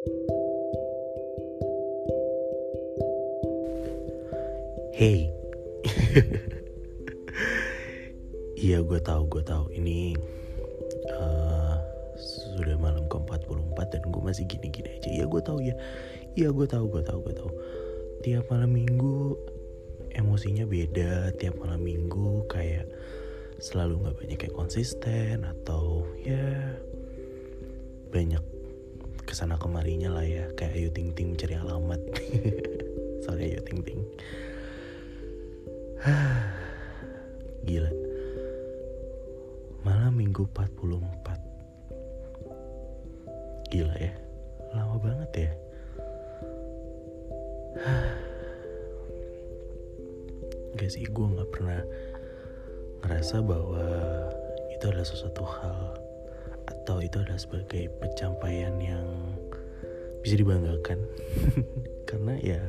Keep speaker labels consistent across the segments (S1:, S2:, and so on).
S1: Hey, iya gue tahu gue tahu ini uh, sudah malam ke 44 dan gue masih gini-gini aja. Iya gue tahu ya, iya gue tahu gue tahu gue tahu. Tiap malam minggu emosinya beda. Tiap malam minggu kayak selalu nggak banyak yang konsisten atau ya banyak ke sana kemarinya lah ya. Kayak Ayu Ting Ting mencari alamat. Sorry Ayu Ting Ting Gila. Malam minggu 44 Gila ya. Lama banget ya. Gak sih gue gak pernah Ngerasa bahwa Itu adalah sesuatu hal Atau itu adalah sebagai pencapaian yang Bisa dibanggakan. Karena ya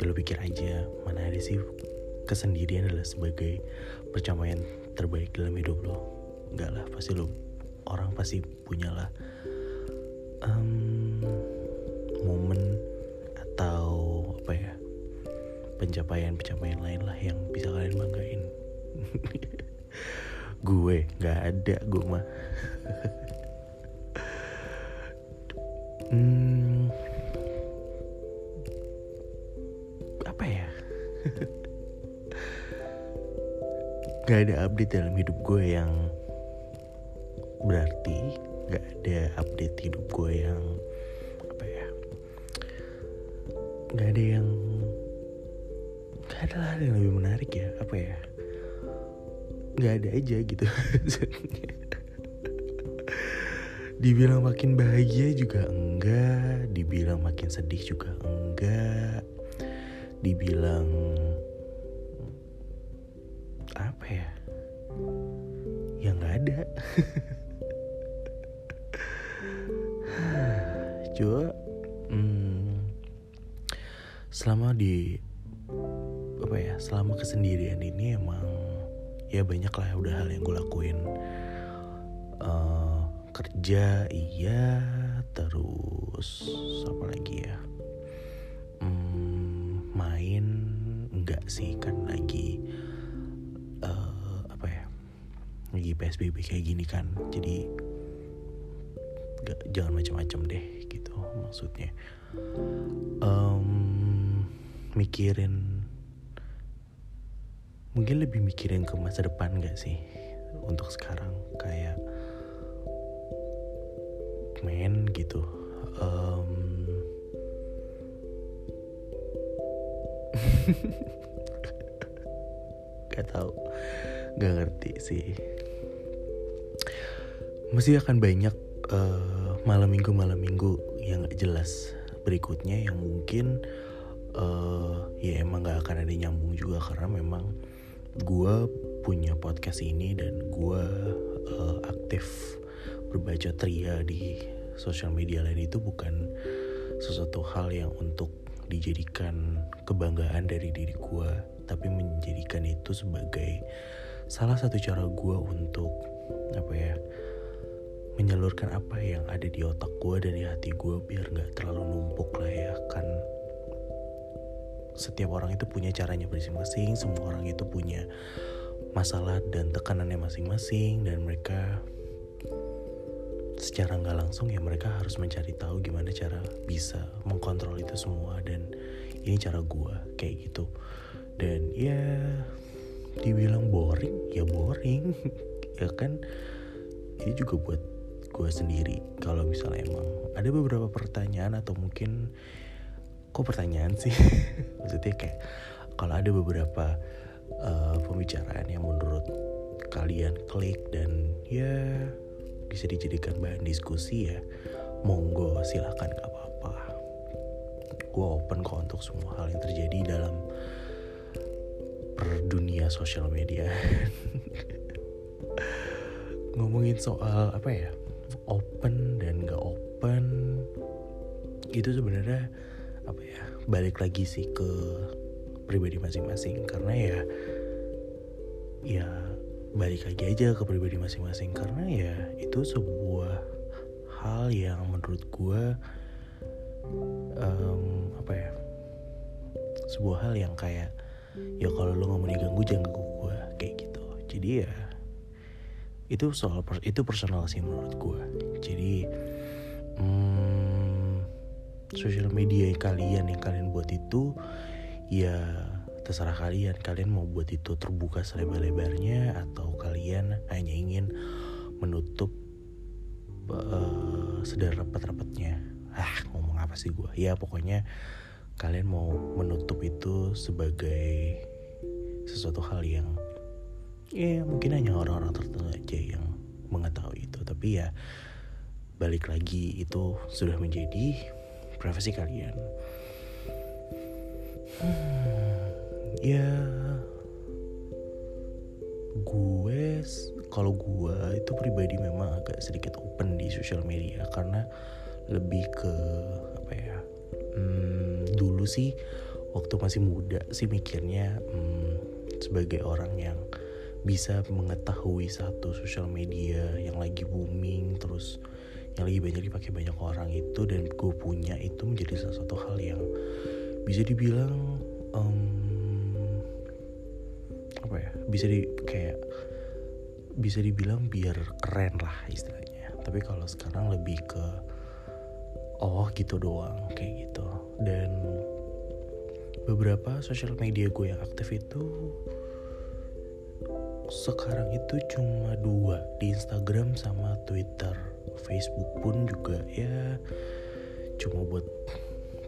S1: Ya lo pikir aja Mana ada sih kesendirian adalah sebagai pencapaian terbaik dalam hidup lo. Enggak lah pasti lo orang pasti punya lah um, momen atau apa ya pencapaian-pencapaian lain lah yang bisa kalian banggain gue nggak ada gue mah. Hmm, apa ya? Gak ada update dalam hidup gue yang berarti gak ada update hidup gue yang apa ya? Gak ada yang gak ada lah yang lebih menarik ya apa ya gak ada aja gitu. Dibilang makin bahagia juga enggak dibilang makin sedih juga enggak dibilang apa ya yang nggak ada. Coba hmm, selama di apa ya selama kesendirian ini emang ya banyak lah udah hal yang gue lakuin. Uh, kerja iya. Terus apa lagi ya? Hmm, main enggak sih kan lagi lagi psbb kayak gini kan. Jadi gak, jangan macam-macam deh gitu maksudnya. Um, mikirin mungkin lebih mikirin ke masa depan gak sih? Untuk sekarang kayak main gitu. Um, gak tau gak ngerti sih. Masih akan banyak uh, malam minggu malam minggu yang gak jelas berikutnya yang mungkin uh, ya emang gak akan ada nyambung juga karena memang gue punya podcast ini dan gue uh, aktif berbaca tria di sosial media lain itu bukan sesuatu hal yang untuk dijadikan kebanggaan dari diri gue tapi menjadikan itu sebagai salah satu cara gue untuk apa ya menyalurkan apa yang ada di otak gue dan di hati gue biar nggak terlalu numpuk lah ya kan setiap orang itu punya caranya masing-masing semua orang itu punya masalah dan tekanannya masing-masing dan mereka secara nggak langsung ya mereka harus mencari tahu gimana cara bisa mengkontrol itu semua dan ini cara gue kayak gitu. Dan ya dibilang boring ya boring ya kan? Ini juga buat gue sendiri. Kalau misalnya emang ada beberapa pertanyaan atau mungkin kok pertanyaan sih? Maksudnya kayak kalau ada beberapa uh, pembicaraan yang menurut kalian klik dan ya bisa dijadikan bahan diskusi ya monggo silahkan gak apa-apa. Gue open kok untuk semua hal yang terjadi dalam per dunia sosial media. Ngomongin soal apa ya open dan gak open itu sebenarnya ya balik lagi sih ke pribadi masing-masing. Karena ya ya balik lagi aja ke pribadi masing-masing. Karena ya itu sebuah hal yang menurut gue um, apa ya sebuah hal yang kayak ya kalau lo nggak mau diganggu jangan ganggu gue kayak gitu. Jadi ya itu soal itu personal sih menurut gue jadi hmm, sosial media yang kalian yang kalian buat itu ya terserah kalian. Kalian mau buat itu terbuka selebar-lebarnya atau kalian hanya ingin menutup uh, sedar rapat-rapatnya. Ah ngomong apa sih gue ya pokoknya kalian mau menutup itu sebagai sesuatu hal yang ya mungkin hanya orang-orang tertentu aja yang mengetahui itu. Tapi ya balik lagi itu sudah menjadi privasi kalian. Hmm, ya gue kalau gue itu pribadi memang agak sedikit open di sosial media karena lebih ke apa ya hmm, dulu sih waktu masih muda sih mikirnya hmm, sebagai orang yang bisa mengetahui satu sosial media yang lagi booming terus yang lagi banyak dipakai banyak orang itu dan gue punya itu menjadi salah satu hal yang bisa dibilang um, apa ya bisa di kayak bisa dibilang biar keren lah istilahnya. Tapi kalau sekarang lebih ke oh gitu doang kayak gitu. Dan beberapa sosial media gue yang aktif itu sekarang itu cuma dua di Instagram sama Twitter Facebook pun juga ya cuma buat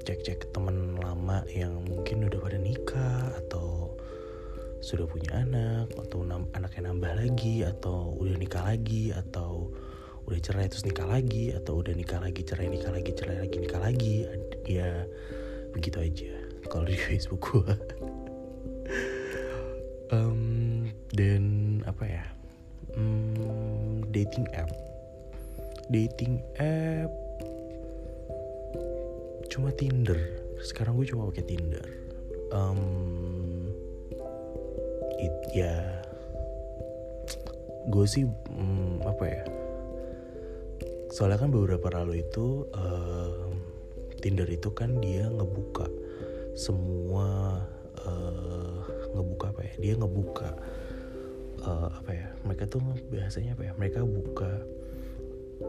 S1: cek-cek temen lama yang mungkin udah pada nikah atau sudah punya anak atau anaknya nambah lagi atau udah nikah lagi atau udah cerai terus nikah lagi atau udah nikah lagi cerai nikah lagi cerai lagi nikah lagi ya begitu aja kalau di Facebook gue um, dan apa ya? Um, dating app dating app. Cuma Tinder. Sekarang gue cuma pakai Tinder. Um, it ya. Gue sih um, apa ya? Soalnya kan beberapa lalu itu uh, Tinder itu kan dia ngebuka semua uh, ngebuka apa ya? Dia ngebuka uh, apa ya? Mereka tuh biasanya apa ya? Mereka buka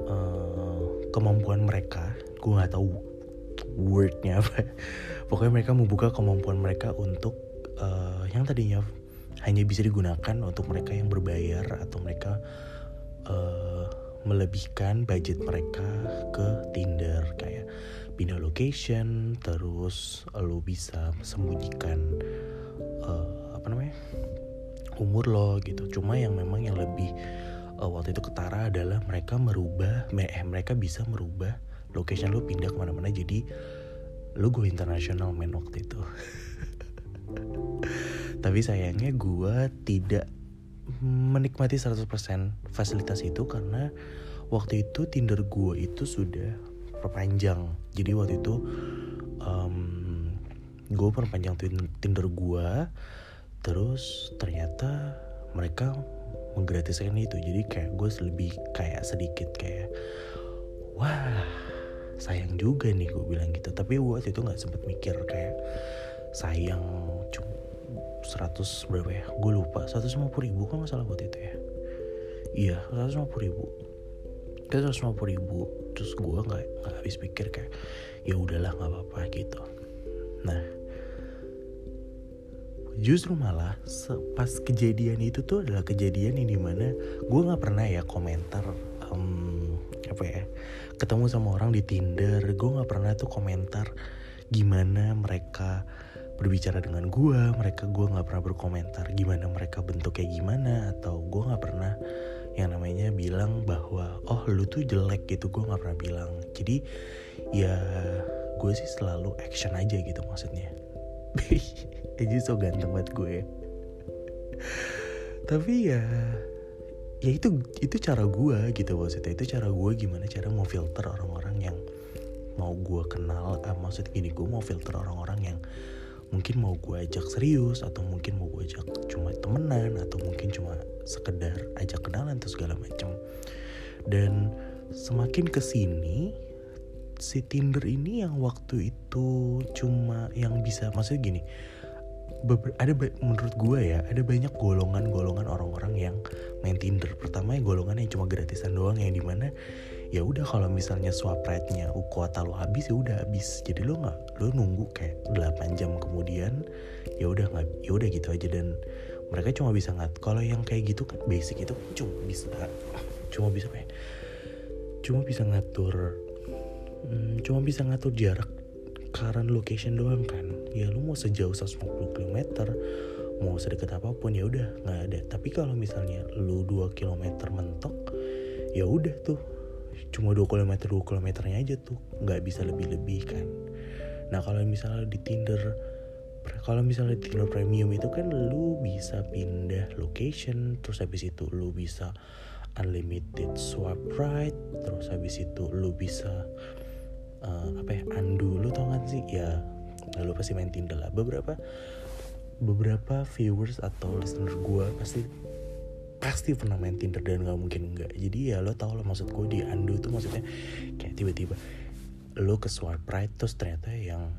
S1: uh, kemampuan mereka gue nggak tahu wordnya apa. Pokoknya mereka membuka kemampuan mereka untuk uh, yang tadinya hanya bisa digunakan untuk mereka yang berbayar atau mereka uh, melebihkan budget mereka ke Tinder kayak pindah location terus lo bisa sembunyikan uh, apa namanya umur lo gitu. Cuma yang memang yang lebih uh, waktu itu ketara adalah mereka merubah eh mereka bisa merubah location lo pindah ke mana-mana. Jadi lo gue internasional main waktu itu. Tapi sayangnya gue tidak menikmati 100% fasilitas itu karena waktu itu Tinder gue itu sudah perpanjang. Jadi waktu itu um, gue perpanjang Tinder gue terus ternyata mereka menggratiskan itu. Jadi kayak gue lebih kayak sedikit kayak wah sayang juga nih gue bilang gitu. Tapi waktu itu nggak sempet mikir kayak sayang cuma 100 berapa ya? Gue lupa 150 ribu kan masalah buat itu ya? Iya 150 ribu. Kita 150 ribu terus gue nggak nggak habis pikir kayak ya udahlah nggak apa-apa gitu. Nah justru malah pas kejadian itu tuh adalah kejadian yang di mana gue nggak pernah ya komentar um, apa ya ketemu sama orang di Tinder. Gue nggak pernah tuh komentar gimana mereka berbicara dengan gue mereka gue nggak pernah berkomentar gimana mereka bentuk kayak gimana atau gue nggak pernah yang namanya bilang bahwa oh lu tuh jelek gitu. Gue nggak pernah bilang. Jadi ya gue sih selalu action aja gitu maksudnya jadi so ganteng banget gue. Tapi ya ya itu itu cara gue gitu maksudnya. Itu cara gue gimana cara mau filter orang-orang yang mau gue kenal ah, maksud gini gue mau filter orang-orang yang mungkin mau gue ajak serius atau mungkin mau gue ajak cuma temenan atau mungkin cuma sekedar ajak kenalan atau segala macam dan semakin ke sini si Tinder ini yang waktu itu cuma yang bisa maksudnya gini ada menurut gue ya ada banyak golongan-golongan orang-orang yang main Tinder. Pertama ya golongan yang cuma gratisan doang yang di mana ya udah kalau misalnya swipe rate-nya kuota lo habis ya udah habis. Jadi lo nggak lo nunggu kayak 8 jam kemudian ya udah nggak ya udah gitu aja. Dan mereka cuma bisa ngat kalau yang kayak gitu kan basic itu cuma bisa cuma bisa kayak cuma bisa ngatur hmm, cuma bisa ngatur jarak current location doang kan. Ya lu mau sejauh 150 km mau sedekat apa pun ya udah nggak ada. Tapi kalau misalnya lu 2 km mentok ya udah tuh. Cuma 2 km 2 kilometernya aja tuh nggak bisa lebih-lebih kan. Nah kalau misalnya di Tinder kalau misalnya di Tinder Premium itu kan lu bisa pindah location terus habis itu lu bisa unlimited swipe right terus habis itu lu bisa uh, apa ya undo lu tau gak sih? Ya lu pasti main Tinder lah. Beberapa beberapa viewers atau listener gue pasti pasti pernah main Tinder dan gak mungkin enggak jadi ya lo tau lah maksud gue di undo tuh maksudnya kayak tiba-tiba lo ke swipe right terus ternyata yang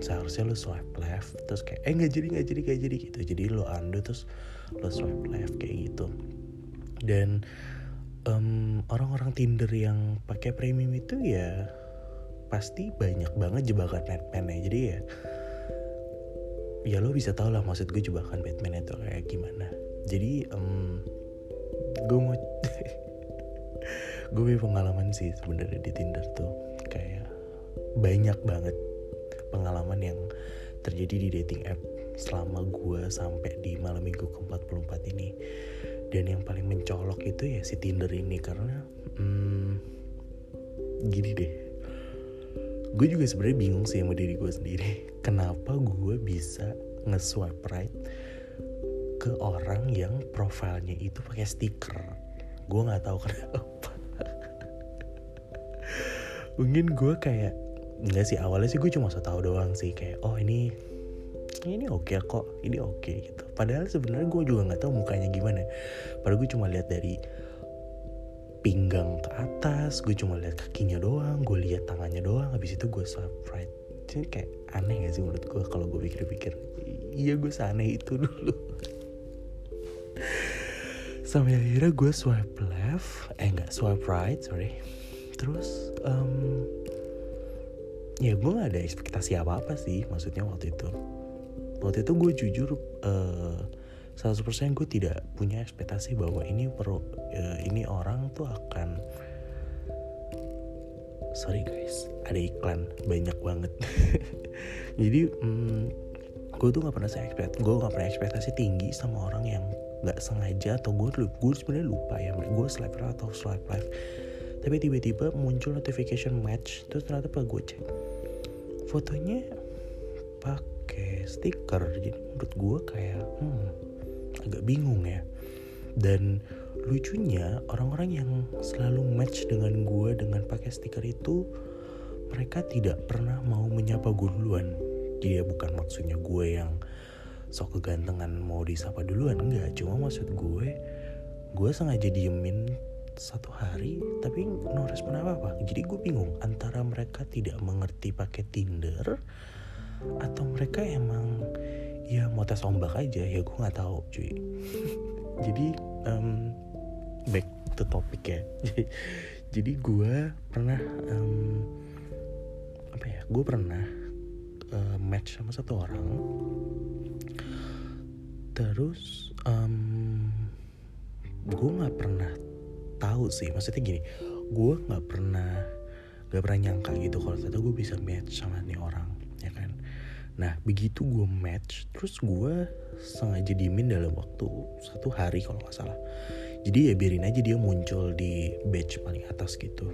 S1: seharusnya lo swipe left terus kayak eh nggak jadi nggak jadi nggak jadi gitu. Jadi lo undo terus lo swipe left kayak gitu. Dan um, orang-orang Tinder yang pakai premium itu ya pasti banyak banget jebakan Batman ya jadi ya ya lo bisa tau lah maksud gue jebakan Batman itu kayak gimana. Jadi um, gue mau gue punya pengalaman sih sebenarnya di Tinder tuh. Kayak banyak banget pengalaman yang terjadi di dating app selama gue sampai di malam minggu ke-44 ini. Dan yang paling mencolok itu ya si Tinder ini karena hmm, gini deh gue juga sebenarnya bingung sih sama diri gue sendiri. Kenapa gue bisa nge-swipe right ke orang yang profilnya itu pakai stiker? Gue nggak tahu kenapa. Mungkin gue kayak nggak sih awalnya sih gue cuma so tau doang sih kayak oh ini ini oke okay kok ini oke okay, gitu. Padahal sebenarnya gue juga nggak tahu mukanya gimana. Padahal gue cuma lihat dari pinggang ke atas gue cuma lihat kakinya doang gue lihat tangannya doang habis itu gue swipe right jadi kayak aneh gak sih menurut gue kalau gue pikir-pikir? Iya gue seaneh itu dulu. Sampai akhirnya gue swipe left eh nggak swipe right sorry. Terus um, ya gue gak ada ekspektasi apa apa sih maksudnya waktu itu. Waktu itu gue jujur uh, 100% gue tidak punya ekspektasi bahwa ini perlu uh, ini orang tuh akan sorry guys ada iklan banyak banget. Jadi um, gue tuh nggak pernah saya expect gue nggak pernah ekspektasi tinggi sama orang yang nggak sengaja atau gue gue sebenarnya lupa ya gue swipe right atau swipe left. Tapi tiba-tiba muncul notification match terus ternyata pas gue cek fotonya pakai stiker. Jadi menurut gue kayak hmm agak bingung ya. Dan lucunya orang-orang yang selalu match dengan gue dengan pakai stiker itu mereka tidak pernah mau menyapa gue duluan. Dia bukan maksudnya gue yang sok kegantengan mau disapa duluan enggak. Cuma maksud gue gue sengaja diemin satu hari tapi no respon apa apa jadi gue bingung antara mereka tidak mengerti pakai Tinder atau mereka emang ya mau tes ombak aja. Ya gue nggak tahu cuy. Jadi um, back to topic ya. Jadi gue pernah um, apa ya gue pernah uh, match sama satu orang. Terus um, gue nggak pernah tahu sih. Maksudnya gini gue nggak pernah gak pernah nyangka gitu kalau ternyata gue bisa match sama nih orang Nah begitu gue match Terus gue sengaja dimin dalam waktu satu hari kalau nggak salah. Jadi ya biarin aja dia muncul di batch paling atas gitu.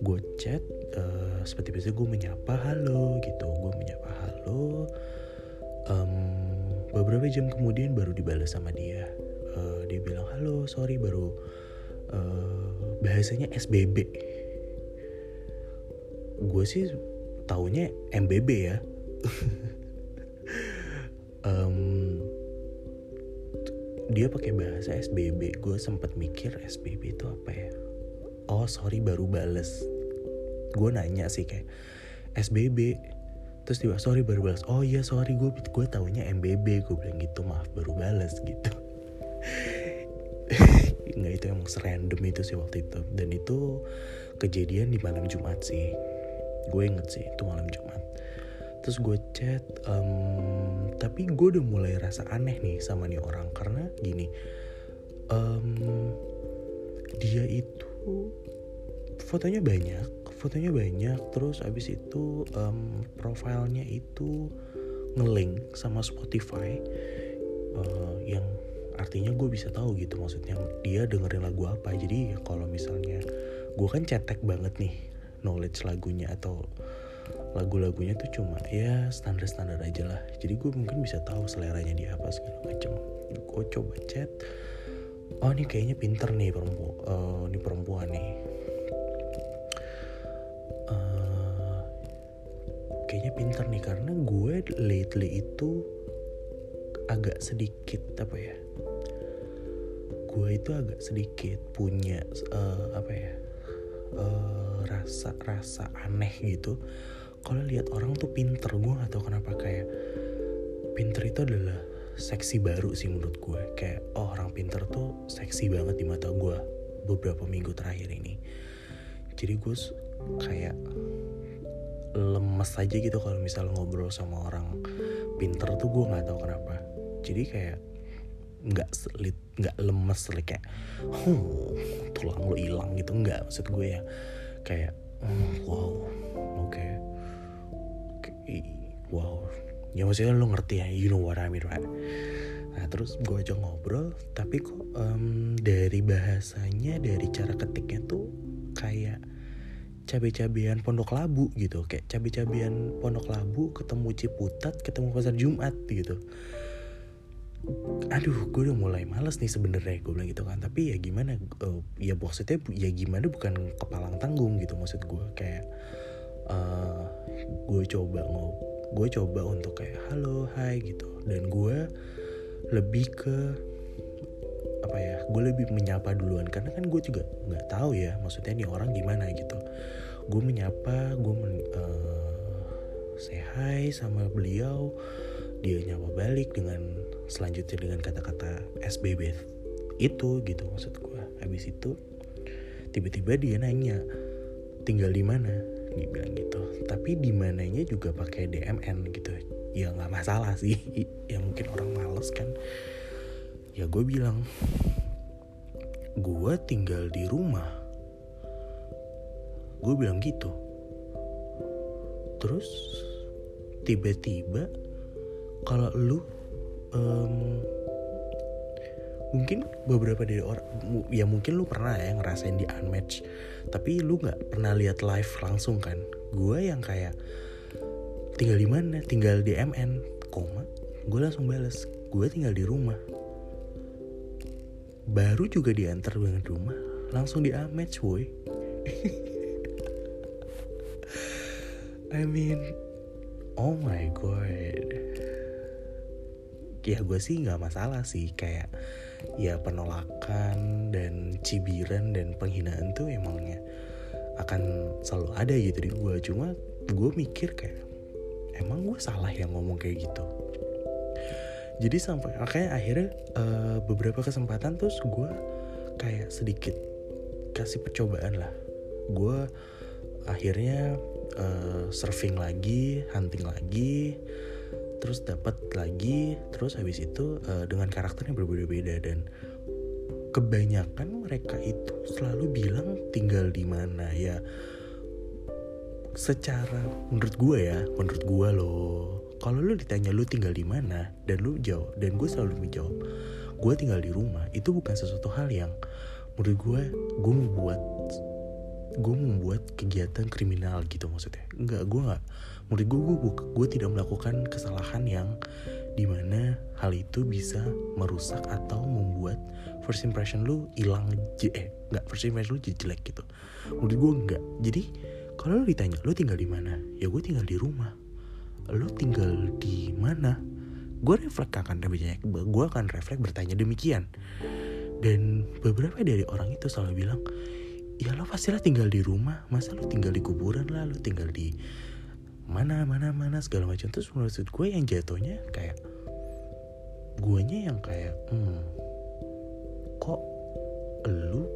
S1: Gue chat uh, Seperti biasa gue menyapa halo gitu. Gue menyapa halo. Um, Beberapa jam kemudian baru dibalas sama dia. Uh, Dia bilang halo sorry baru uh, Bahasanya SBB Gue sih taunya MBB ya um, dia pakai bahasa SBB gue sempat mikir SBB itu apa ya? Oh sorry baru bales. Gue nanya sih kayak SBB terus tiba sorry baru balas oh iya sorry gue gue taunya MBB gue bilang gitu maaf baru balas gitu. Nggak itu emang serandom itu sih waktu itu. Dan itu kejadian di malam Jumat sih. Gue inget sih itu malam Jumat terus gue chat um, tapi gue udah mulai rasa aneh nih sama nih orang. Karena gini um, dia itu fotonya banyak fotonya banyak. Terus abis itu um, profilnya itu ngelink sama Spotify uh, yang artinya gue bisa tahu gitu maksudnya dia dengerin lagu apa. Jadi kalau misalnya gue kan cetek banget nih knowledge lagunya atau lagu-lagunya tuh cuma ya standar-standar aja lah. Jadi gue mungkin bisa tahu seleranya dia apa segala macam gue coba chat. Oh ini kayaknya pinter nih perempuan uh, ini perempuan nih. Uh, kayaknya pinter nih karena gue lately itu agak sedikit apa ya gue itu agak sedikit punya uh, apa ya uh, rasa rasa aneh gitu kalau lihat orang tuh pinter gue gak tahu kenapa kayak pinter itu adalah seksi baru sih menurut gue kayak oh orang pinter tuh seksi banget di mata gue beberapa minggu terakhir ini. Jadi gue kayak lemes aja gitu kalau misal ngobrol sama orang pinter tuh gue nggak tahu kenapa. Jadi kayak nggak selit nggak lemes kayak huh, tulang lo hilang gitu. Nggak maksud gue ya kayak oh, wow oke. okay. Wow. Ya maksudnya lo ngerti ya you know what I mean right? Nah terus gue aja ngobrol tapi kok um, dari bahasanya dari cara ketiknya tuh kayak cabe-cabean pondok labu gitu. Kayak cabe-cabean pondok labu ketemu ciputat ketemu pasar jumat gitu. Aduh gue udah mulai males nih sebenarnya gue bilang gitu kan. Tapi ya gimana uh, ya maksudnya ya gimana bukan kepalang tanggung gitu maksud gue kayak uh, gue coba ngob gue coba untuk kayak halo hai gitu. Dan gue lebih ke apa ya gue lebih menyapa duluan. Karena kan gue juga nggak tahu ya maksudnya nih orang gimana gitu. Gue menyapa gue men, uh, say hi sama beliau. Dia nyapa balik dengan selanjutnya dengan kata-kata SBB itu gitu maksud gue. Habis itu tiba-tiba dia nanya tinggal di mana dia bilang gitu. Tapi di mananya juga pakai DMN gitu. Ya nggak masalah sih. Ya mungkin orang males kan. Ya gue bilang gue tinggal di rumah. Gue bilang gitu. Terus tiba-tiba kalau lu um, mungkin beberapa dari orang ya mungkin lu pernah ya ngerasain di unmatch tapi lu nggak pernah lihat live langsung kan? Gue yang kayak tinggal di mana? Tinggal di MN koma? Gue langsung bales gue tinggal di rumah. Baru juga diantar dengan rumah langsung di unmatch woi. I mean oh my god. Ya gue sih nggak masalah sih kayak ya penolakan dan cibiran dan penghinaan tuh emangnya akan selalu ada gitu di gue cuma gue mikir kayak emang gue salah yang ngomong kayak gitu? Jadi sampai akhirnya uh, beberapa kesempatan terus gue kayak sedikit kasih percobaan lah. Gue akhirnya uh, surfing lagi hunting lagi terus dapat lagi terus habis itu uh, dengan karakternya berbeda-beda dan kebanyakan mereka itu selalu bilang tinggal di mana. Ya secara menurut gue ya menurut gue loh kalau lu ditanya lu tinggal di mana dan lu jawab dan gue selalu menjawab gue tinggal di rumah. Itu bukan sesuatu hal yang menurut gue gue membuat gue membuat kegiatan kriminal gitu maksudnya. Enggak gue nggak menurut gue gue gue tidak melakukan kesalahan yang di mana hal itu bisa merusak atau membuat first impression lu hilang eh nggak first impression lu jelek gitu. Menurut gue enggak jadi kalau lu ditanya lu tinggal di mana? Ya gue tinggal di rumah. Lu tinggal di mana? Gue refleks akan banyak gue akan refleks bertanya demikian. Dan beberapa dari orang itu selalu bilang ya lo pastilah tinggal di rumah. Masa lo tinggal di kuburan lah? Lo tinggal di mana mana mana segala macam. Terus menurut gue yang jatuhnya kayak guanya yang kayak hmm, kok lu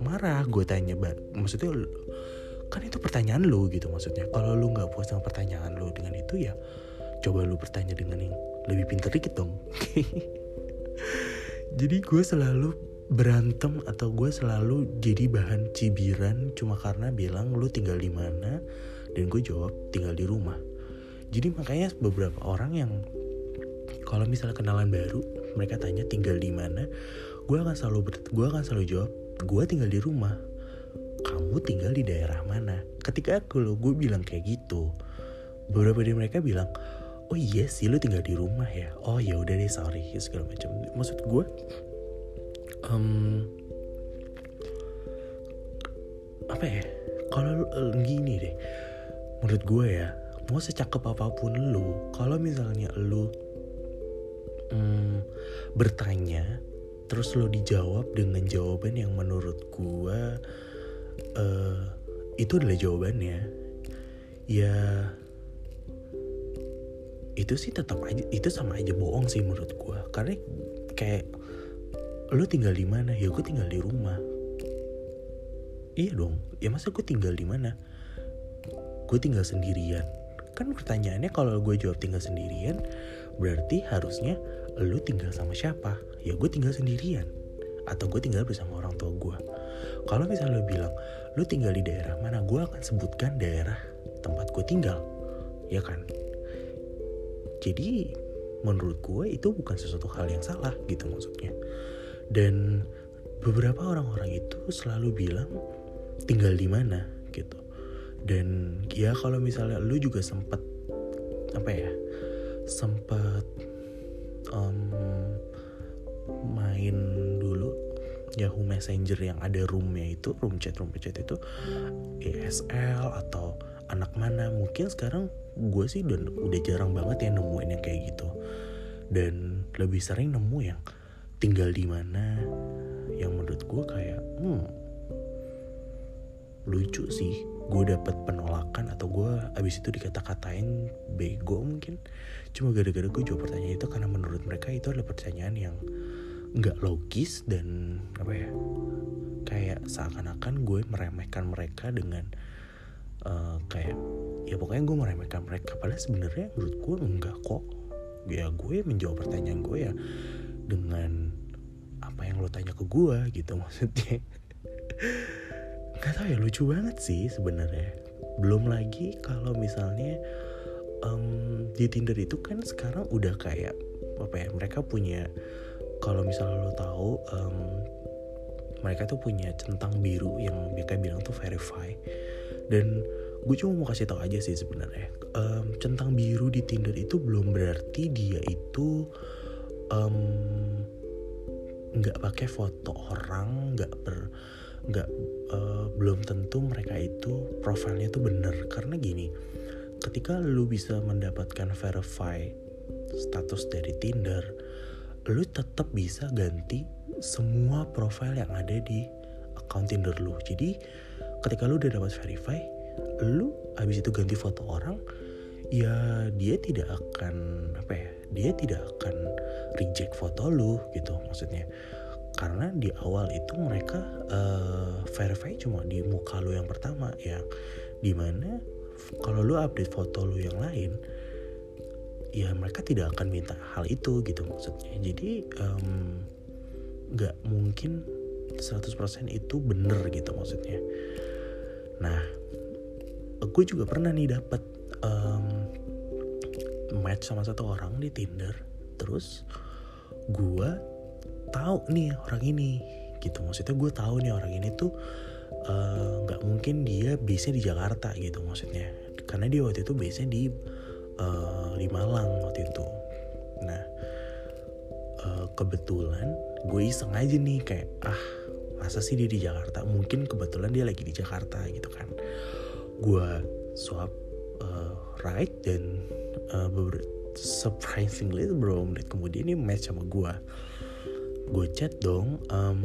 S1: marah? Gue tanya maksudnya kan itu pertanyaan lu gitu maksudnya. Kalau lu nggak puas sama pertanyaan lu dengan itu ya coba lu bertanya dengan yang lebih pintar dikit dong. Jadi gue selalu berantem atau gue selalu jadi bahan cibiran cuma karena bilang lu tinggal di mana dan gue jawab tinggal di rumah. Jadi makanya beberapa orang yang kalau misalnya kenalan baru mereka tanya tinggal di mana? Gue akan selalu gue akan selalu jawab gue tinggal di rumah. Kamu tinggal di daerah mana? Ketika kalau gue bilang kayak gitu beberapa dari mereka bilang oh iya sih lu tinggal di rumah ya? Oh ya udah deh sorry segala macam. Maksud gue um, apa ya? Kalau uh, gini deh menurut gue ya mau secakep apa pun lu kalau misalnya lu um, bertanya terus lo dijawab dengan jawaban yang menurut gue uh, itu adalah jawabannya. Ya itu sih tetap aja itu sama aja bohong sih menurut gue karena kayak lu tinggal di mana? Ya gue tinggal di rumah. Iya dong. Ya masa gue tinggal di mana gue tinggal sendirian. Kan pertanyaannya kalau gue jawab tinggal sendirian berarti harusnya lu tinggal sama siapa? Ya gue tinggal sendirian. Atau gue tinggal bersama orang tua gue. Kalau misalnya lu bilang lu tinggal di daerah mana? Gue akan sebutkan daerah tempat gue tinggal. Ya kan? Jadi menurut gue itu bukan sesuatu hal yang salah gitu maksudnya. Dan beberapa orang-orang itu selalu bilang tinggal di mana? Gitu dan ya kalau misalnya lu juga sempet apa ya sempet um, main dulu Yahoo Messenger yang ada roomnya itu room chat room chat itu ESL atau anak mana mungkin sekarang gue sih dan udah jarang banget ya nemuin yang kayak gitu. Dan lebih sering nemu yang tinggal di mana yang menurut gue kayak hmm lucu sih gue dapet penolakan atau gue abis itu dikata-katain bego mungkin. Cuma gara-gara gue jawab pertanyaan itu karena menurut mereka itu adalah pertanyaan yang nggak logis dan apa ya kayak seakan-akan gue meremehkan mereka dengan uh, kayak ya pokoknya gue meremehkan mereka. Padahal sebenarnya menurut gue enggak kok. Ya gue menjawab pertanyaan gue ya dengan apa yang lo tanya ke gue gitu maksudnya nggak tahu ya lucu banget sih sebenarnya. Belum lagi kalau misalnya um, di Tinder itu kan sekarang udah kayak apa ya mereka punya kalau misalnya lo tahu um, mereka tuh punya centang biru yang mereka bilang tuh verify. Dan gue cuma mau kasih tau aja sih sebenarnya. Um, centang biru di Tinder itu belum berarti dia itu nggak um, pakai foto orang nggak ber nggak uh, belum tentu mereka itu profilnya itu bener. Karena gini ketika lu bisa mendapatkan verify status dari Tinder lu tetap bisa ganti semua profil yang ada di account Tinder lu. Jadi ketika lu udah dapat verify lu habis itu ganti foto orang ya dia tidak akan apa ya dia tidak akan reject foto lu gitu maksudnya karena di awal itu mereka uh, verify cuma di muka lu yang pertama yang di mana kalau lu update foto lu yang lain ya mereka tidak akan minta hal itu gitu maksudnya. Jadi nggak um, mungkin 100% itu bener gitu maksudnya. Nah gue juga pernah nih dapat um, match sama satu orang di Tinder. Terus gue tahu nih orang ini gitu. Maksudnya gue tahu nih orang ini tuh eh, nggak uh, mungkin dia bisa di Jakarta gitu maksudnya. Karena dia waktu itu biasanya di uh, di Malang waktu itu. Nah uh, kebetulan gue iseng aja nih kayak ah masa sih dia di Jakarta? Mungkin kebetulan dia lagi di Jakarta gitu kan. Gue swap uh, right dan uh, surprisingly beberapa menit kemudian ini match sama gue gue chat dong um,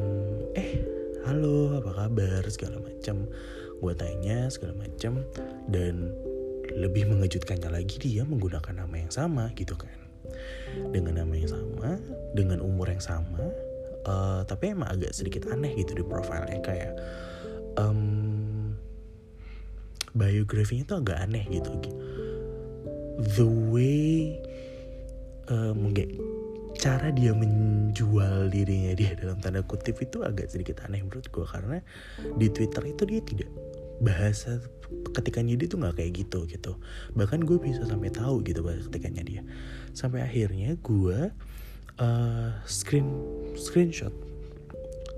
S1: eh halo apa kabar? Segala macam gue tanya segala macam dan lebih mengejutkannya lagi dia menggunakan nama yang sama gitu kan. Dengan nama yang sama dengan umur yang sama uh, tapi emang agak sedikit aneh gitu di profilnya kayak um, biografinya tuh agak aneh gitu. The way uh, cara dia menjual dirinya dia dalam tanda kutip itu agak sedikit aneh menurut gue karena di Twitter itu dia tidak bahasa ketikannya dia tuh nggak kayak gitu gitu. Bahkan gue bisa sampai tahu gitu bahasa ketikannya dia. Sampai akhirnya gue uh, screen screenshot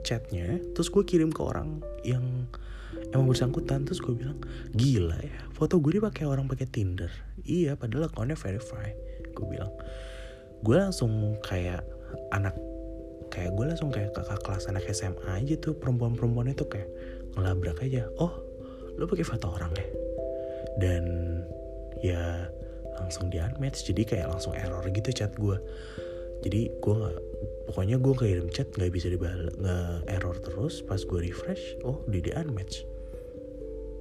S1: chatnya terus gue kirim ke orang yang emang bersangkutan. Terus gue bilang gila ya foto gue dipakai orang pakai Tinder. Iya padahal akunnya verify gue bilang gue langsung kayak anak kayak gue langsung kayak kakak kelas anak SMA aja tuh perempuan-perempuan itu kayak ngelabrak aja oh lo pakai foto orang ya? Dan ya langsung di unmatch jadi kayak langsung error gitu chat gue. Jadi gue nggak pokoknya gue kirim chat nggak bisa dibalik nggak error terus. Pas gue refresh oh di di unmatch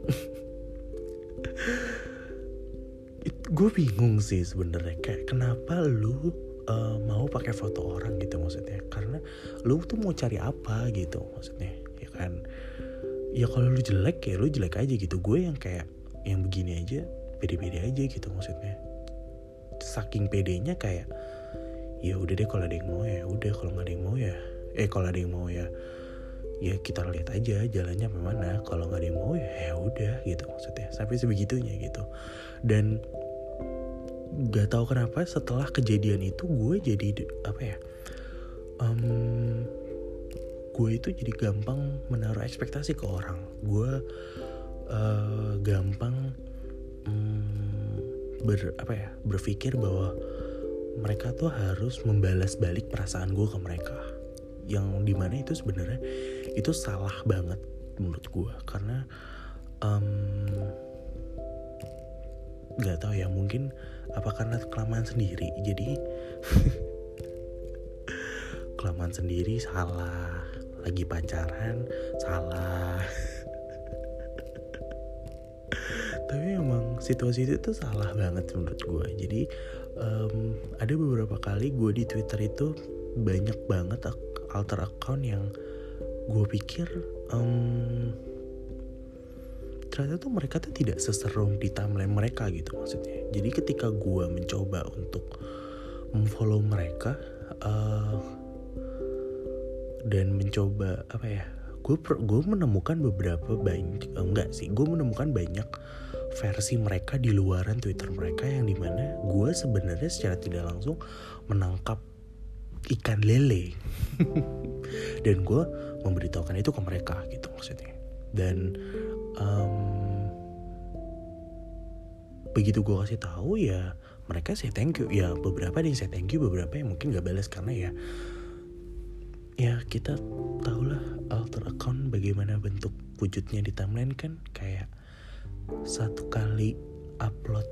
S1: gue bingung sih sebenarnya kayak kenapa lu uh, mau pakai foto orang gitu maksudnya. Karena lu tuh mau cari apa gitu maksudnya ya kan? Ya kalau lu jelek ya lu jelek aja gitu. Gue yang kayak yang begini aja pede-pede aja gitu maksudnya. Saking pedenya kayak ya udah deh kalau ada yang mau ya udah. Kalau nggak ada yang mau ya eh kalau ada yang mau ya ya kita lihat aja jalannya mana. Kalau nggak ada yang mau ya ya udah gitu maksudnya. Sampai sebegitunya gitu. Dan gak tahu kenapa setelah kejadian itu gue jadi apa ya um, gue itu jadi gampang menaruh ekspektasi ke orang. Gue uh, gampang um, ber apa ya berpikir bahwa mereka tuh harus membalas balik perasaan gue ke mereka. Yang di mana itu sebenarnya itu salah banget menurut gue. Karena um, nggak tahu ya mungkin apa karena kelamaan sendiri jadi kelamaan sendiri salah. Lagi pacaran salah. Tapi emang situasi itu tuh salah banget menurut gue jadi um, ada beberapa kali gue di twitter itu banyak banget alter account yang gue pikir um, ternyata tuh mereka tuh tidak seseru di timeline mereka gitu maksudnya. Jadi ketika gue mencoba untuk memfollow mereka uh, dan mencoba apa ya gue gue menemukan beberapa banyak uh, enggak sih gue menemukan banyak versi mereka di luaran twitter mereka yang di mana gue sebenarnya secara tidak langsung menangkap ikan lele. Dan gue memberitahukan itu ke mereka gitu maksudnya. Dan um, begitu gue kasih tahu ya mereka saya thank you. Ya beberapa yang saya thank you beberapa yang mungkin gak balas karena ya ya kita tahulah alter account bagaimana bentuk wujudnya di timeline kan. Kayak satu kali upload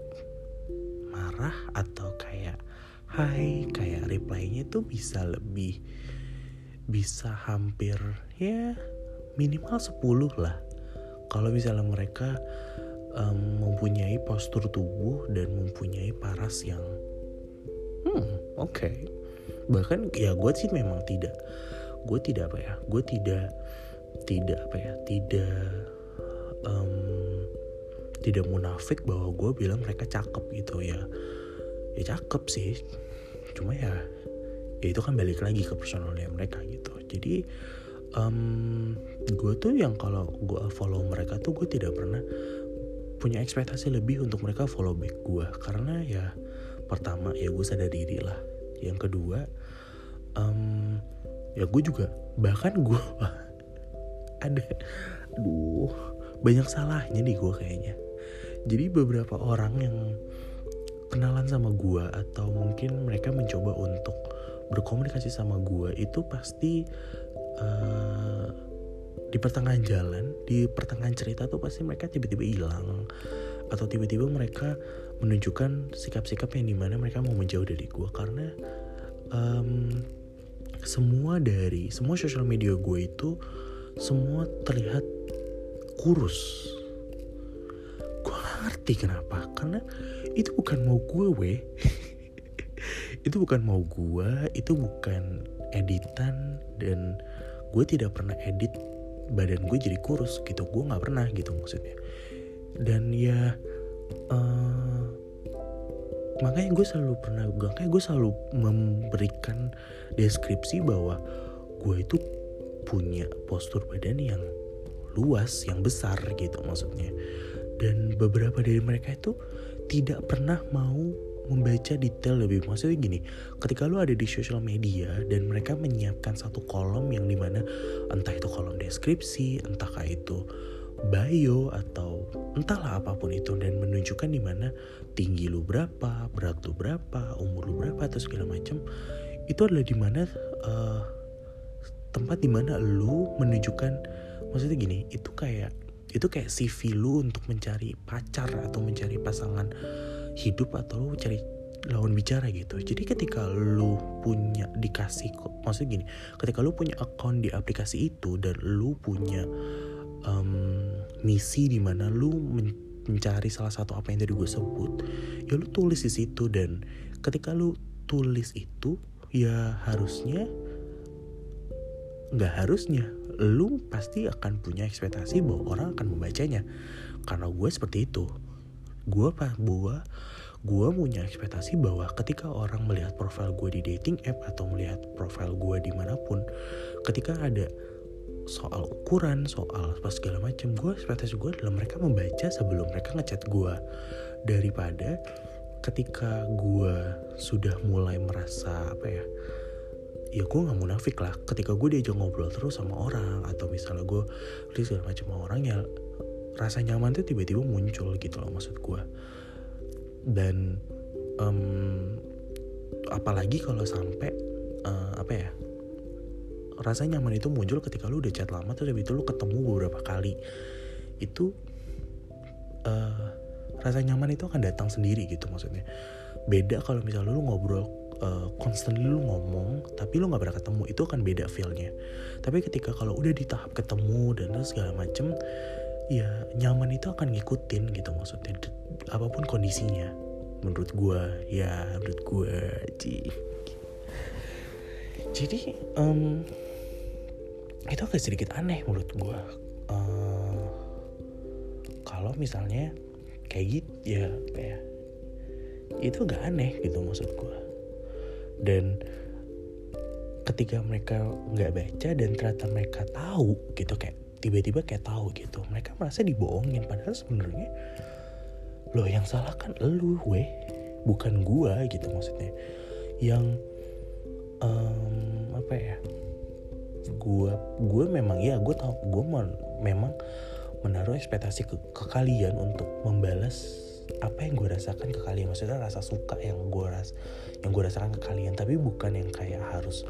S1: marah atau kayak hai kayak reply-nya tuh bisa lebih bisa hampir ya minimal 10 lah kalau misalnya mereka um, mempunyai postur tubuh dan mempunyai paras yang hmm oke okay. bahkan ya gue sih memang tidak gue tidak apa ya gue tidak tidak apa ya tidak um, tidak munafik bahwa gue bilang mereka cakep gitu ya ya cakep sih cuma ya ya itu kan balik lagi ke personalnya mereka gitu jadi um, gue tuh yang kalau gue follow mereka tuh gue tidak pernah punya ekspektasi lebih untuk mereka follow back gue karena ya pertama ya gue sadar diri lah. Yang kedua um, ya gue juga bahkan gue ada aduh banyak salahnya nih gue kayaknya. Jadi beberapa orang yang kenalan sama gue atau mungkin mereka mencoba untuk berkomunikasi sama gue itu pasti uh, di pertengahan jalan di pertengahan cerita tuh pasti mereka tiba-tiba hilang. Atau tiba-tiba mereka menunjukkan sikap-sikap yang di mana mereka mau menjauh dari gue karena um, semua dari semua sosial media gue itu semua terlihat kurus. Gue gak ngerti kenapa. Karena itu bukan mau gue weh itu bukan mau gue itu bukan editan dan gue tidak pernah edit badan gue jadi kurus gitu. Gue nggak pernah gitu maksudnya. Dan ya uh, makanya gue selalu pernah kayak gue selalu memberikan deskripsi bahwa gue itu punya postur badan yang luas yang besar gitu maksudnya. Dan beberapa dari mereka itu tidak pernah mau membaca detail lebih. Maksudnya gini ketika lu ada di sosial media dan mereka menyiapkan satu kolom yang di mana entah itu kolom deskripsi entahkah itu bio atau entahlah apa pun itu dan menunjukkan di mana tinggi lu berapa berat lu berapa umur lu berapa atau segala macam itu adalah di mana uh, tempat di mana lu menunjukkan maksudnya gini itu kayak itu kayak CV lu untuk mencari pacar atau mencari pasangan hidup atau lu cari lawan bicara gitu. Jadi ketika lu punya dikasih maksudnya gini, ketika lu punya account di aplikasi itu dan lu punya um, misi di mana lu men mencari salah satu apa yang tadi gue sebut, ya lu tulis di situ dan ketika lu tulis itu ya harusnya nggak harusnya lu pasti akan punya ekspektasi bahwa orang akan membacanya karena gue seperti itu gue pak gue gue punya ekspektasi bahwa ketika orang melihat profil gue di dating app atau melihat profil gue di mana pun ketika ada soal ukuran soal apa segala macam gue ekspektasi gue adalah mereka membaca sebelum mereka ngechat gue daripada ketika gue sudah mulai merasa apa ya ya gue nggak munafik lah. Ketika gue diajak ngobrol terus sama orang atau misalnya gue rilis segala macam sama orang ya rasa nyaman tuh tiba-tiba muncul gitu loh maksud gue dan um, apalagi kalau sampai uh, apa ya rasa nyaman itu muncul ketika lu udah chat lama terus habis itu lu ketemu beberapa kali. Itu uh, rasa nyaman itu akan datang sendiri gitu maksudnya. Beda kalau misalnya lu ngobrol uh, constantly lu ngomong tapi lu nggak pernah ketemu itu akan beda feelnya. Tapi ketika kalau udah di tahap ketemu dan segala macem ya nyaman itu akan ngikutin gitu maksudnya apa pun kondisinya. Menurut gue ya menurut gue jadi um, itu agak sedikit aneh menurut gue uh, kalau misalnya kayak gitu ya ya itu gak aneh gitu maksud gue dan ketika mereka nggak baca dan ternyata mereka tahu gitu kayak tiba-tiba kayak tahu gitu. Mereka merasa dibohongin padahal sebenarnya loh yang salah kan lu weh bukan gua gitu maksudnya. Yang um, apa ya gua gue memang ya gue tau gue memang menaruh ekspektasi ke, ke kalian untuk membalas apa yang gue rasakan ke kalian. Maksudnya rasa suka yang gue ras yang gue rasakan ke kalian. Tapi bukan yang kayak harus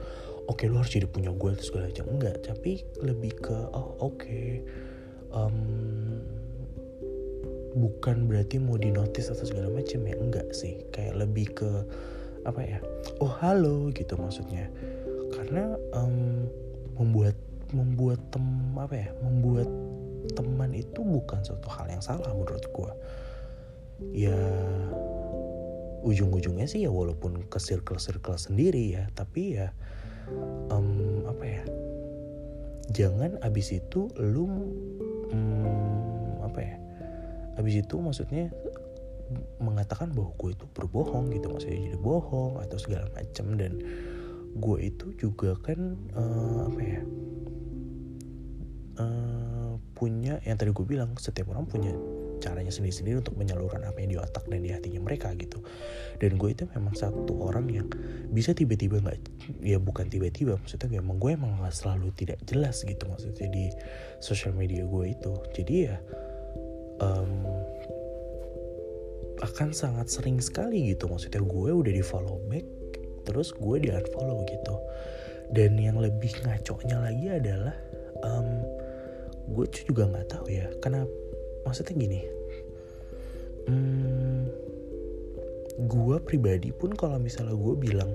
S1: oke okay, lo harus jadi punya gue terus segala macam. Enggak tapi lebih ke oh oke okay, um, bukan berarti mau di notice atau segala macam ya enggak sih. Kayak lebih ke apa ya oh halo gitu maksudnya. Karena um, membuat membuat tem apa ya membuat teman itu bukan suatu hal yang salah menurut gue ya ujung-ujungnya sih ya walaupun ke circle-circle sendiri ya tapi ya um, apa ya? Jangan abis itu lu um, apa ya? Abis itu maksudnya mengatakan bahwa gue itu berbohong gitu maksudnya jadi bohong atau segala macam dan gue itu juga kan uh, apa ya? Uh, punya yang tadi gue bilang setiap orang punya caranya sendiri-sendiri untuk menyalurkan apa yang di otak dan di hatinya mereka gitu. Dan gue itu memang satu orang yang bisa tiba-tiba nggak ya bukan tiba-tiba maksudnya gue emang gue emang gak selalu tidak jelas gitu maksudnya di sosial media gue itu. Jadi ya um, akan sangat sering sekali gitu maksudnya gue udah di follow back terus gue di unfollow gitu. Dan yang lebih ngaco-nya lagi adalah um, gue juga nggak tahu ya kenapa maksudnya gini. Hmm, gue pribadi pun kalau misalnya gue bilang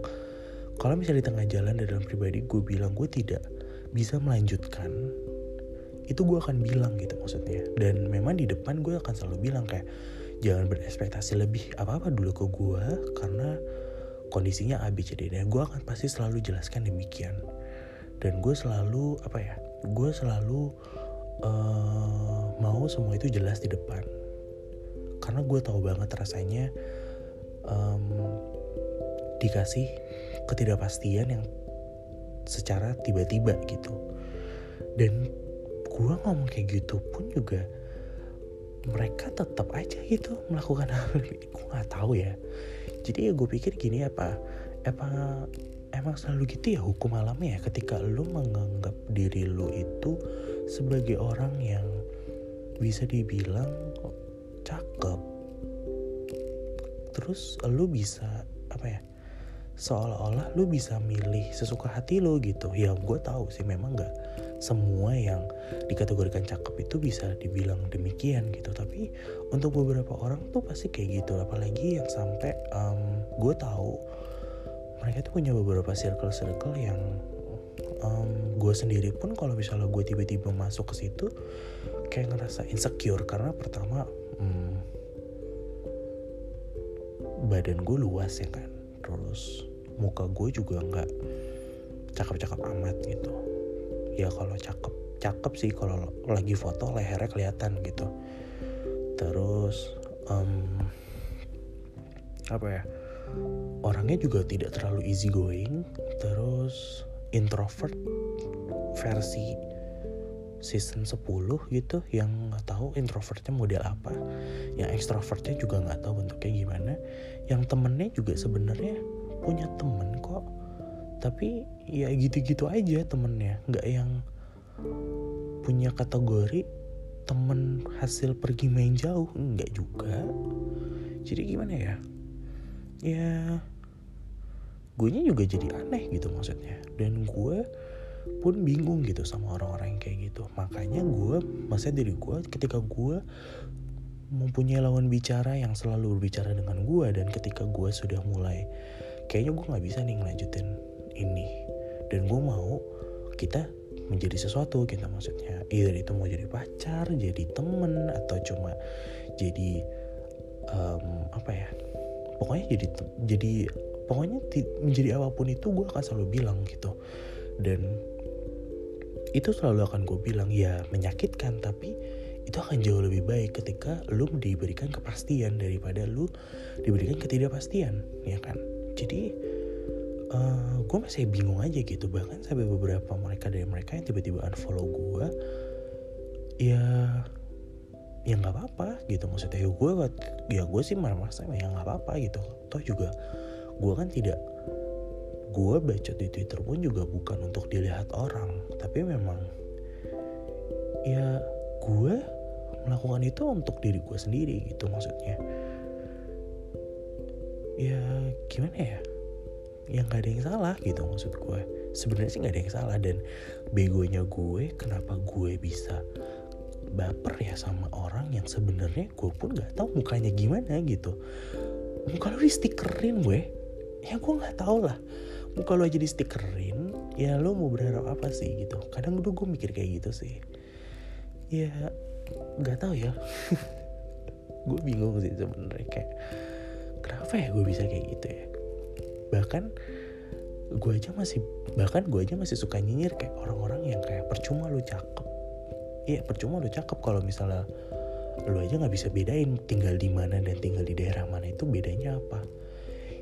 S1: kalau misalnya di tengah jalan dalam pribadi gue bilang gue tidak bisa melanjutkan itu gue akan bilang gitu maksudnya. Dan memang di depan gue akan selalu bilang kayak jangan berekspektasi lebih apa apa dulu ke gue karena kondisinya A B C D dan gue akan pasti selalu jelaskan demikian. Dan gue selalu apa ya gue selalu uh, mau semua itu jelas di depan. Karena gue tahu banget rasanya um, dikasih ketidakpastian yang secara tiba-tiba gitu. Dan gue ngomong kayak gitu pun juga mereka tetap aja gitu melakukan hal ini. Gue nggak tahu ya. Jadi ya gue pikir gini apa apa emang selalu gitu ya hukum alamnya ya? Ketika lu menganggap diri lu itu sebagai orang yang bisa dibilang cakep. Terus lu bisa apa ya seolah-olah lu bisa milih sesuka hati lu gitu. Ya gue tahu sih memang nggak semua yang dikategorikan cakep itu bisa dibilang demikian gitu. Tapi untuk beberapa orang tuh pasti kayak gitu. Apalagi yang sampai um, gue tahu mereka tuh punya beberapa circle-circle yang um, gue sendiri pun kalau misalnya gue tiba-tiba masuk ke situ kayak ngerasa insecure karena pertama um, badan gue luas ya kan. Terus muka gue juga nggak cakep-cakep amat gitu. Ya kalau cakep cakep sih kalau lagi foto lehernya kelihatan gitu. Terus um, apa ya orangnya juga tidak terlalu easy going terus introvert versi season 10 gitu yang nggak tahu introvertnya model apa. Yang extrovertnya juga nggak tahu bentuknya gimana. Yang temennya juga sebenarnya punya temen kok. Tapi ya gitu-gitu aja temennya. Nggak yang punya kategori temen hasil pergi main jauh. Nggak juga. Jadi gimana ya? Ya gue juga jadi aneh gitu maksudnya. Dan gue pun bingung gitu sama orang-orang yang kayak gitu. Makanya gue masa diri gue ketika gue mempunyai lawan bicara yang selalu berbicara dengan gue dan ketika gue sudah mulai kayaknya gue nggak bisa nih ngelanjutin ini. Dan gue mau kita menjadi sesuatu kita maksudnya. Either itu mau jadi pacar jadi temen atau cuma jadi um, apa ya pokoknya jadi jadi pokoknya menjadi apa pun itu gue akan selalu bilang gitu. Dan itu selalu akan gue bilang ya menyakitkan tapi itu akan jauh lebih baik ketika lu diberikan kepastian daripada lu diberikan ketidakpastian ya kan? Jadi uh, eh, gue masih bingung aja gitu. Bahkan sampai beberapa mereka dari mereka yang tiba-tiba unfollow gue ya ya nggak apa-apa gitu. Maksudnya ya gue ya gue sih merasa ya nggak apa-apa gitu. Toh juga gue kan tidak gue baca di twitter pun juga bukan untuk dilihat orang. Tapi memang ya gue melakukan itu untuk diri gue sendiri gitu maksudnya. Ya gimana ya? Yang gak ada yang salah gitu maksud gue sebenarnya sih gak ada yang salah dan begonya gue kenapa gue bisa baper ya sama orang yang sebenarnya gue pun nggak tahu mukanya gimana gitu. Muka lu di stikerin gue ya gue nggak tahu lah. Muka lu aja di stikerin ya lo mau berharap apa sih gitu. Kadang dulu gue mikir kayak gitu sih. Ya nggak tahu ya. Gue bingung sih sebenarnya kayak kenapa ya gue bisa kayak gitu ya? Bahkan gue aja masih bahkan gue aja masih suka nyinyir kayak orang-orang yang kayak percuma lu cakep. Iya percuma lu cakep kalau misalnya lu aja nggak bisa bedain tinggal di mana dan tinggal di daerah mana itu bedanya apa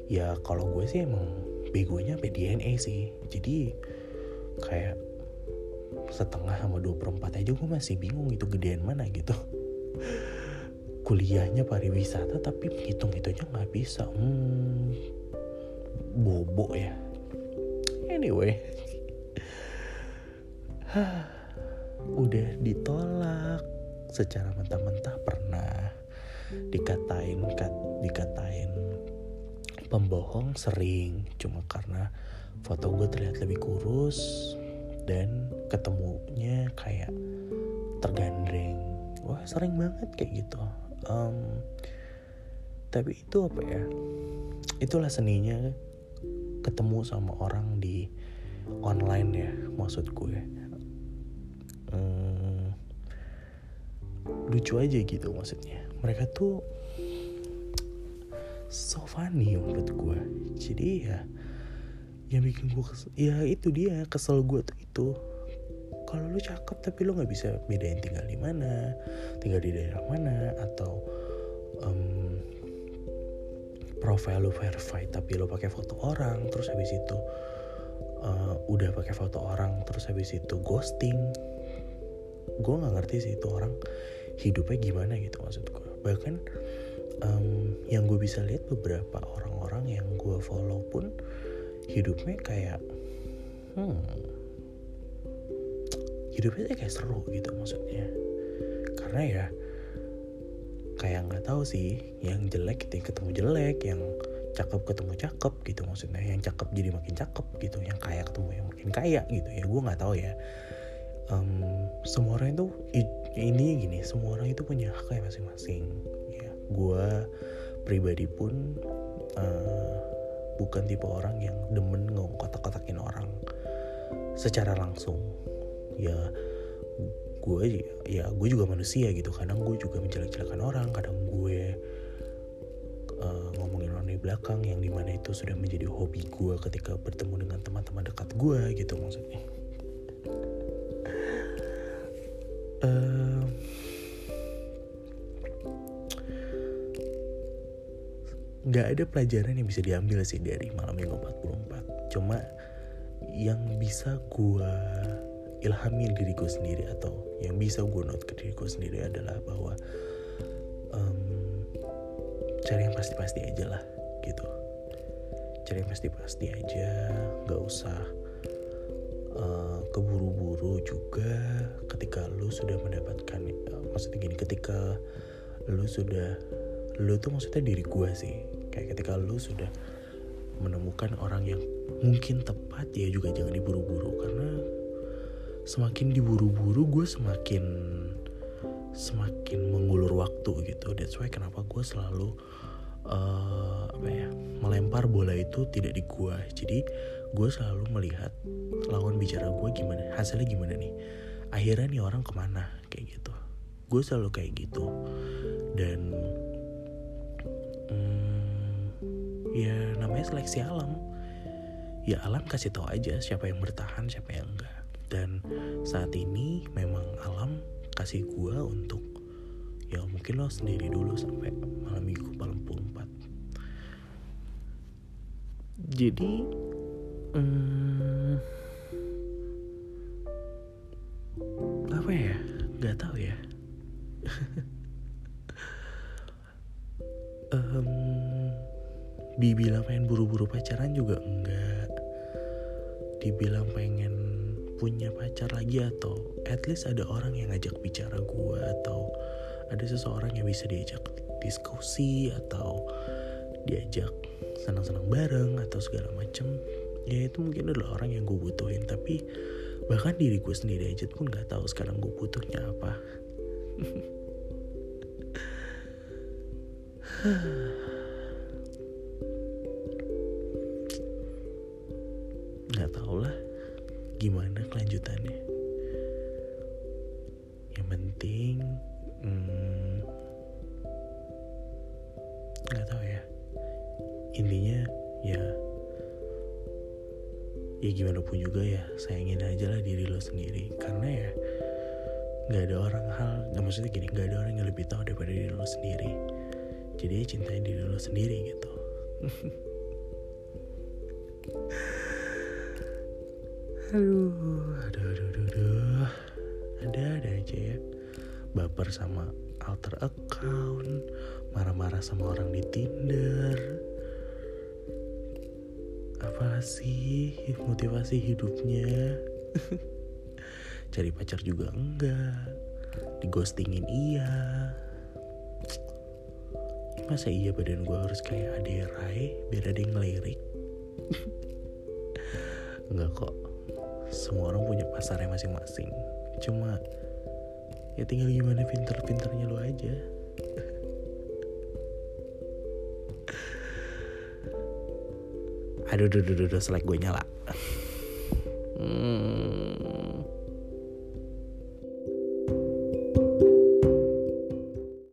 S1: ya kalau gue sih emang begonya sampai DNA sih. Jadi kayak setengah sama dua perempat aja gue masih bingung itu gedean mana gitu. Kuliahnya pariwisata tapi hitung hitungnya nggak bisa. Hmm, bobo ya. Anyway. Udah ditolak secara mentah-mentah pernah dikatain kat, dikatain pembohong sering. Cuma karena foto gue terlihat lebih kurus dan ketemunya kayak tergandeng. Wah sering banget kayak gitu. Um, tapi itu apa ya? Itulah seninya ketemu sama orang di online ya maksud gue. Hmm, lucu aja gitu maksudnya. Mereka tuh so funny menurut gue jadi ya yang bikin gue kesel, ya itu dia kesel gue tuh itu. Kalau lu cakep tapi lu nggak bisa bedain tinggal di mana tinggal di daerah mana atau um, profile lu verified tapi lu pakai foto orang terus habis itu uh, udah pakai foto orang terus habis itu ghosting. Gue nggak ngerti sih itu orang hidupnya gimana gitu maksud gue bahkan um, yang gue bisa lihat beberapa orang-orang yang gue follow pun hidupnya kayak hmm hidupnya kayak seru gitu maksudnya. Karena ya kayak nggak tahu sih yang jelek ketemu jelek yang cakep ketemu cakep gitu maksudnya yang cakep jadi makin cakep gitu yang kaya ketemu yang makin kaya gitu ya gue nggak tahu ya. Um, semua orang itu ini gini semua orang itu punya hak kayak masing-masing. ya gue pribadi pun uh, bukan tipe orang yang demen ngotak-kotakin orang secara langsung. Ya gue ya gue juga manusia gitu. Kadang gue juga menjelek-jelekan orang kadang gue uh, ngomongin orang di belakang yang di mana itu sudah menjadi hobi gue ketika bertemu dengan teman-teman dekat gue gitu maksudnya nggak ada pelajaran yang bisa diambil sih dari malam minggu 44 cuma yang bisa gue ilhamin diri gue sendiri atau yang bisa gue note ke diri gue sendiri adalah bahwa um, cari yang pasti-pasti aja lah gitu. Cari yang pasti-pasti aja nggak usah uh, keburu-buru juga ketika lu sudah mendapatkan uh, maksudnya gini ketika lu sudah lu tuh maksudnya diri gue sih kayak ketika lu sudah menemukan orang yang mungkin tepat ya juga jangan diburu-buru. Karena semakin diburu-buru gue semakin semakin mengulur waktu gitu. That's why kenapa gue selalu uh, apa ya melempar bola itu tidak di gue jadi gue selalu melihat lawan bicara gue gimana hasilnya gimana nih. Akhirnya nih orang ke mana kayak gitu. Gue selalu kayak gitu. Dan hmm, ya namanya seleksi alam. Ya alam kasih tahu aja siapa yang bertahan siapa yang enggak. Dan saat ini memang alam kasih gue untuk ya mungkin lo sendiri dulu sampai malam minggu malam 4 jadi hmm, apa ya? Nggak tahu ya. Um, dibilang pengen buru-buru pacaran juga enggak. Dibilang pengen punya pacar lagi atau at least ada orang yang ngajak bicara gue atau ada seseorang yang bisa diajak diskusi atau diajak senang-senang bareng atau segala macem. Ya itu mungkin adalah orang yang gue butuhin tapi bahkan diri gue sendiri aja pun nggak tahu sekarang gue butuhnya apa gimana kelanjutannya? Yang penting hmm, nggak hmm, tahu ya. Intinya ya ya gimana pun juga ya sayangin aja lah diri lo sendiri. Karena ya nggak ada orang hal nggak maksudnya gini nggak ada orang yang lebih tahu daripada diri lo sendiri. Jadi ya cintain diri lo sendiri gitu aduh aduh aduh aduh, aduh. ada ada aja ya. Baper sama alter account marah-marah sama orang di Tinder. Apa sih motivasi hidupnya? Cari pacar juga enggak. Digostingin iya. Masa iya badan gue harus kayak ade Rai biar ada yang ngelirik? Enggak kok semua orang punya pasarnya masing-masing cuma ya tinggal gimana pinter-pinternya lo aja aduh aduh aduh, aduh selek gue nyala.